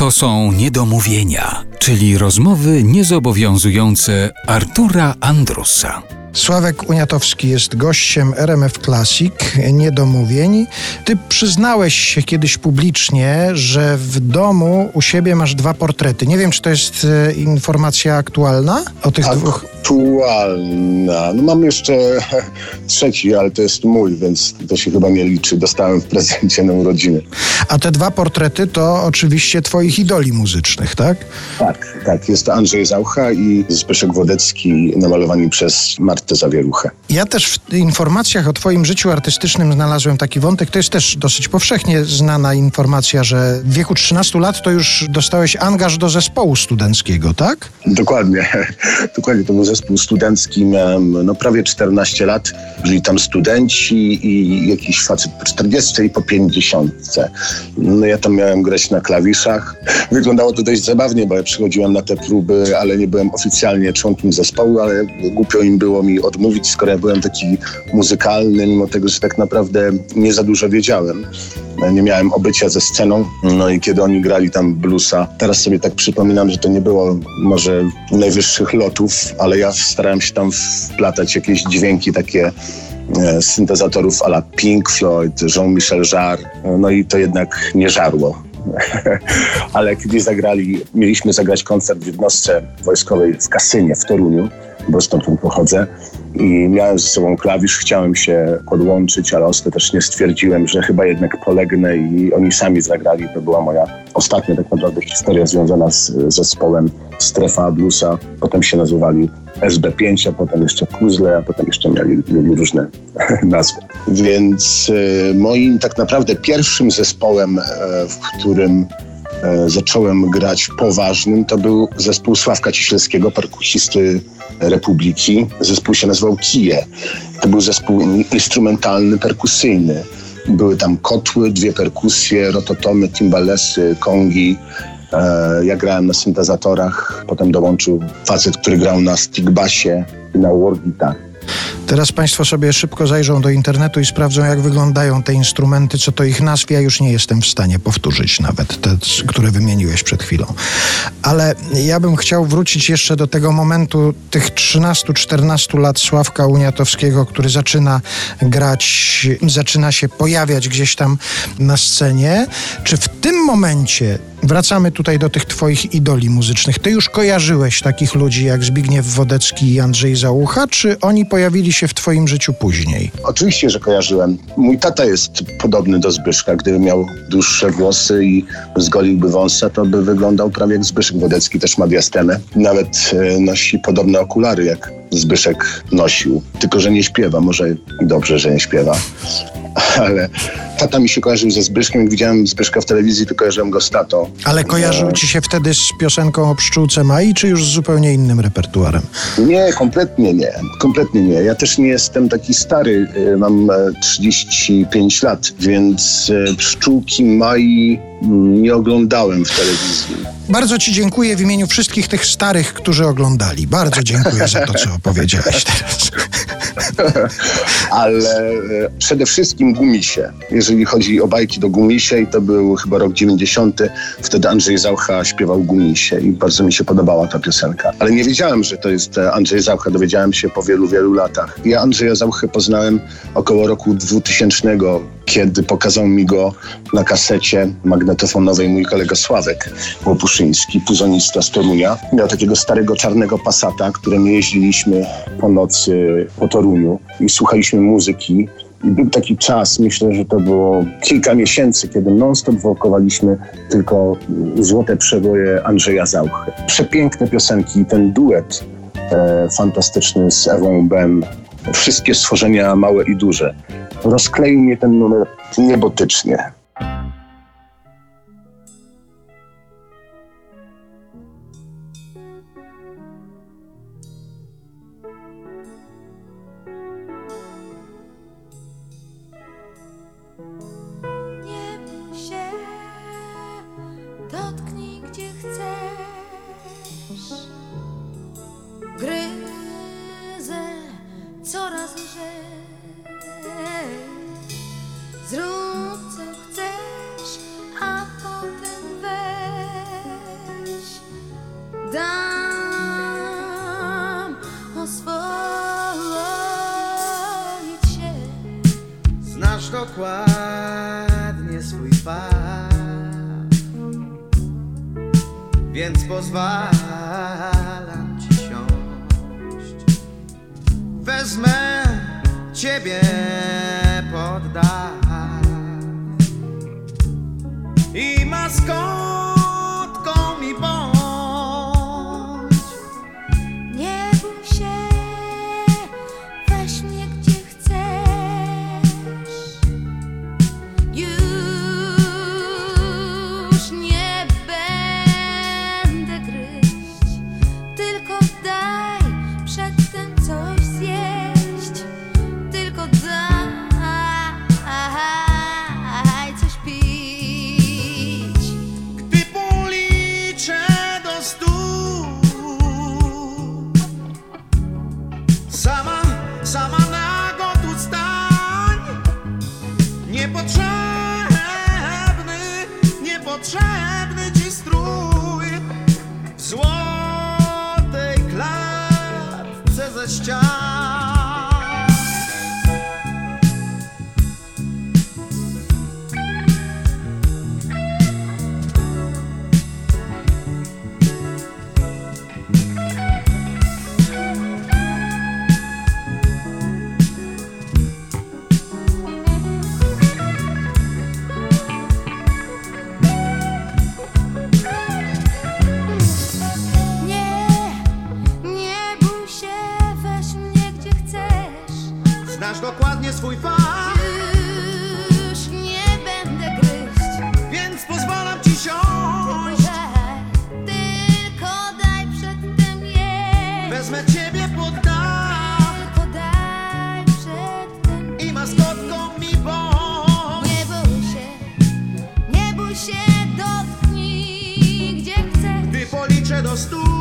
To są niedomówienia, czyli rozmowy niezobowiązujące Artura Andrusa. Sławek Uniatowski jest gościem RMF Classic, niedomówień. Ty przyznałeś się kiedyś publicznie, że w domu u siebie masz dwa portrety. Nie wiem, czy to jest e, informacja aktualna o tych dwóch. Aktualna. No mam jeszcze trzeci, ale to jest mój, więc to się chyba nie liczy. Dostałem w prezencie na urodziny. A te dwa portrety to oczywiście twoich idoli muzycznych, tak? Tak, tak. Jest to Andrzej Zaucha i Zbyszek Wodecki namalowani przez Martę Zawieruchę. Ja też w informacjach o Twoim życiu artystycznym znalazłem taki wątek. To jest też dosyć powszechnie znana informacja, że w wieku 13 lat to już dostałeś angaż do zespołu studenckiego, tak? Dokładnie. Dokładnie. To był zespół studencki. Miałem no, prawie 14 lat. Byli tam studenci i jakiś facet po 40 i po 50. No ja tam miałem grać na klawiszach. Wyglądało to dość zabawnie, bo ja przychodziłem na te próby, ale nie byłem oficjalnie członkiem zespołu, ale głupio im było mi odmówić, skoro ja byłem taki muzykalny, mimo tego, że tak naprawdę nie za dużo wiedziałem. Nie miałem obycia ze sceną, no i kiedy oni grali tam bluesa, teraz sobie tak przypominam, że to nie było może najwyższych lotów, ale ja starałem się tam wplatać jakieś dźwięki takie syntezatorów ala Pink Floyd, Jean-Michel Jarre, no i to jednak nie żarło. Ale kiedy zagrali, mieliśmy zagrać koncert w jednostce wojskowej w Kasynie w Toruniu, bo stamtąd pochodzę i miałem ze sobą klawisz, chciałem się podłączyć, ale ostatecznie stwierdziłem, że chyba jednak polegnę i oni sami zagrali. To była moja ostatnia tak naprawdę historia związana z zespołem Strefa Bluesa. Potem się nazywali SB5, a potem jeszcze Puzzle, a potem jeszcze mieli, mieli różne nazwy. Więc y, moim tak naprawdę pierwszym zespołem, y, w którym zacząłem grać poważnym, to był zespół Sławka Cieślskiego, perkusisty Republiki. Zespół się nazywał Kije. To był zespół instrumentalny, perkusyjny. Były tam kotły, dwie perkusje, rototomy, timbalesy, kongi. E, ja grałem na syntezatorach, potem dołączył facet, który grał na stickbassie i na wargitar. Teraz Państwo sobie szybko zajrzą do internetu i sprawdzą, jak wyglądają te instrumenty, co to ich nazw. Ja już nie jestem w stanie powtórzyć nawet te, które wymieniłeś przed chwilą. Ale ja bym chciał wrócić jeszcze do tego momentu tych 13-14 lat Sławka Uniatowskiego, który zaczyna grać, zaczyna się pojawiać gdzieś tam na scenie. Czy w tym momencie Wracamy tutaj do tych twoich idoli muzycznych. Ty już kojarzyłeś takich ludzi jak Zbigniew Wodecki i Andrzej Załucha, czy oni pojawili się w twoim życiu później? Oczywiście, że kojarzyłem. Mój tata jest podobny do Zbyszka. Gdyby miał dłuższe włosy i zgoliłby wąsa, to by wyglądał prawie jak Zbyszek Wodecki, też ma diastemę. Nawet e, nosi podobne okulary jak Zbyszek nosił. Tylko, że nie śpiewa. Może dobrze, że nie śpiewa. Ale tata mi się kojarzył ze Zbyszkiem. Jak widziałem Zbyszka w telewizji, to kojarzyłem go z tatą. Ale kojarzył ci się wtedy z piosenką o pszczółce Mai, czy już z zupełnie innym repertuarem? Nie, kompletnie nie. Kompletnie nie. Ja też nie jestem taki stary. Y, mam 35 e, lat, więc e, pszczółki Mai mm, nie oglądałem w telewizji. Bardzo Ci dziękuję w imieniu wszystkich tych starych, którzy oglądali. Bardzo dziękuję za to, co opowiedziałeś teraz. Ale e, przede wszystkim Gumisie. Jeżeli chodzi o bajki do Gumisie, i to był chyba rok 90, wtedy Andrzej Zaucha śpiewał Gumisie i bardzo mi się podobała ta piosenka. Ale nie wiedziałem, że to jest e, Andrzej Zaucha, dowiedziałem się po wielu, wielu latach. Ja Andrzeja Zauchę poznałem około roku 2000, kiedy pokazał mi go na kasecie magnetofonowej mój kolega Sławek Łopuszyński, puzonista z Torunia. Miał takiego starego czarnego Passata, którym jeździliśmy po nocy po Toruniu i słuchaliśmy muzyki. I był taki czas, myślę, że to było kilka miesięcy, kiedy non-stop wokowaliśmy tylko złote przeboje Andrzeja Zauchy. Przepiękne piosenki, ten duet e, fantastyczny z Ewą Bem, wszystkie stworzenia małe i duże. Rozkleił mnie ten numer niebotycznie. Coraz lżej. Zrób co chcesz, a potem weź. dam oswoić się. Znasz dokładnie swój fakt Więc pozwalam Wezmę ciebie pod dach I maskotką pozwalam ci siąść Daj, tylko daj przedtem jeść. Wezmę ciebie pod dach Tylko daj przedtem I maskotką mi bądź Nie bój się, nie bój się, dotknij gdzie chcesz. Gdy policzę do stu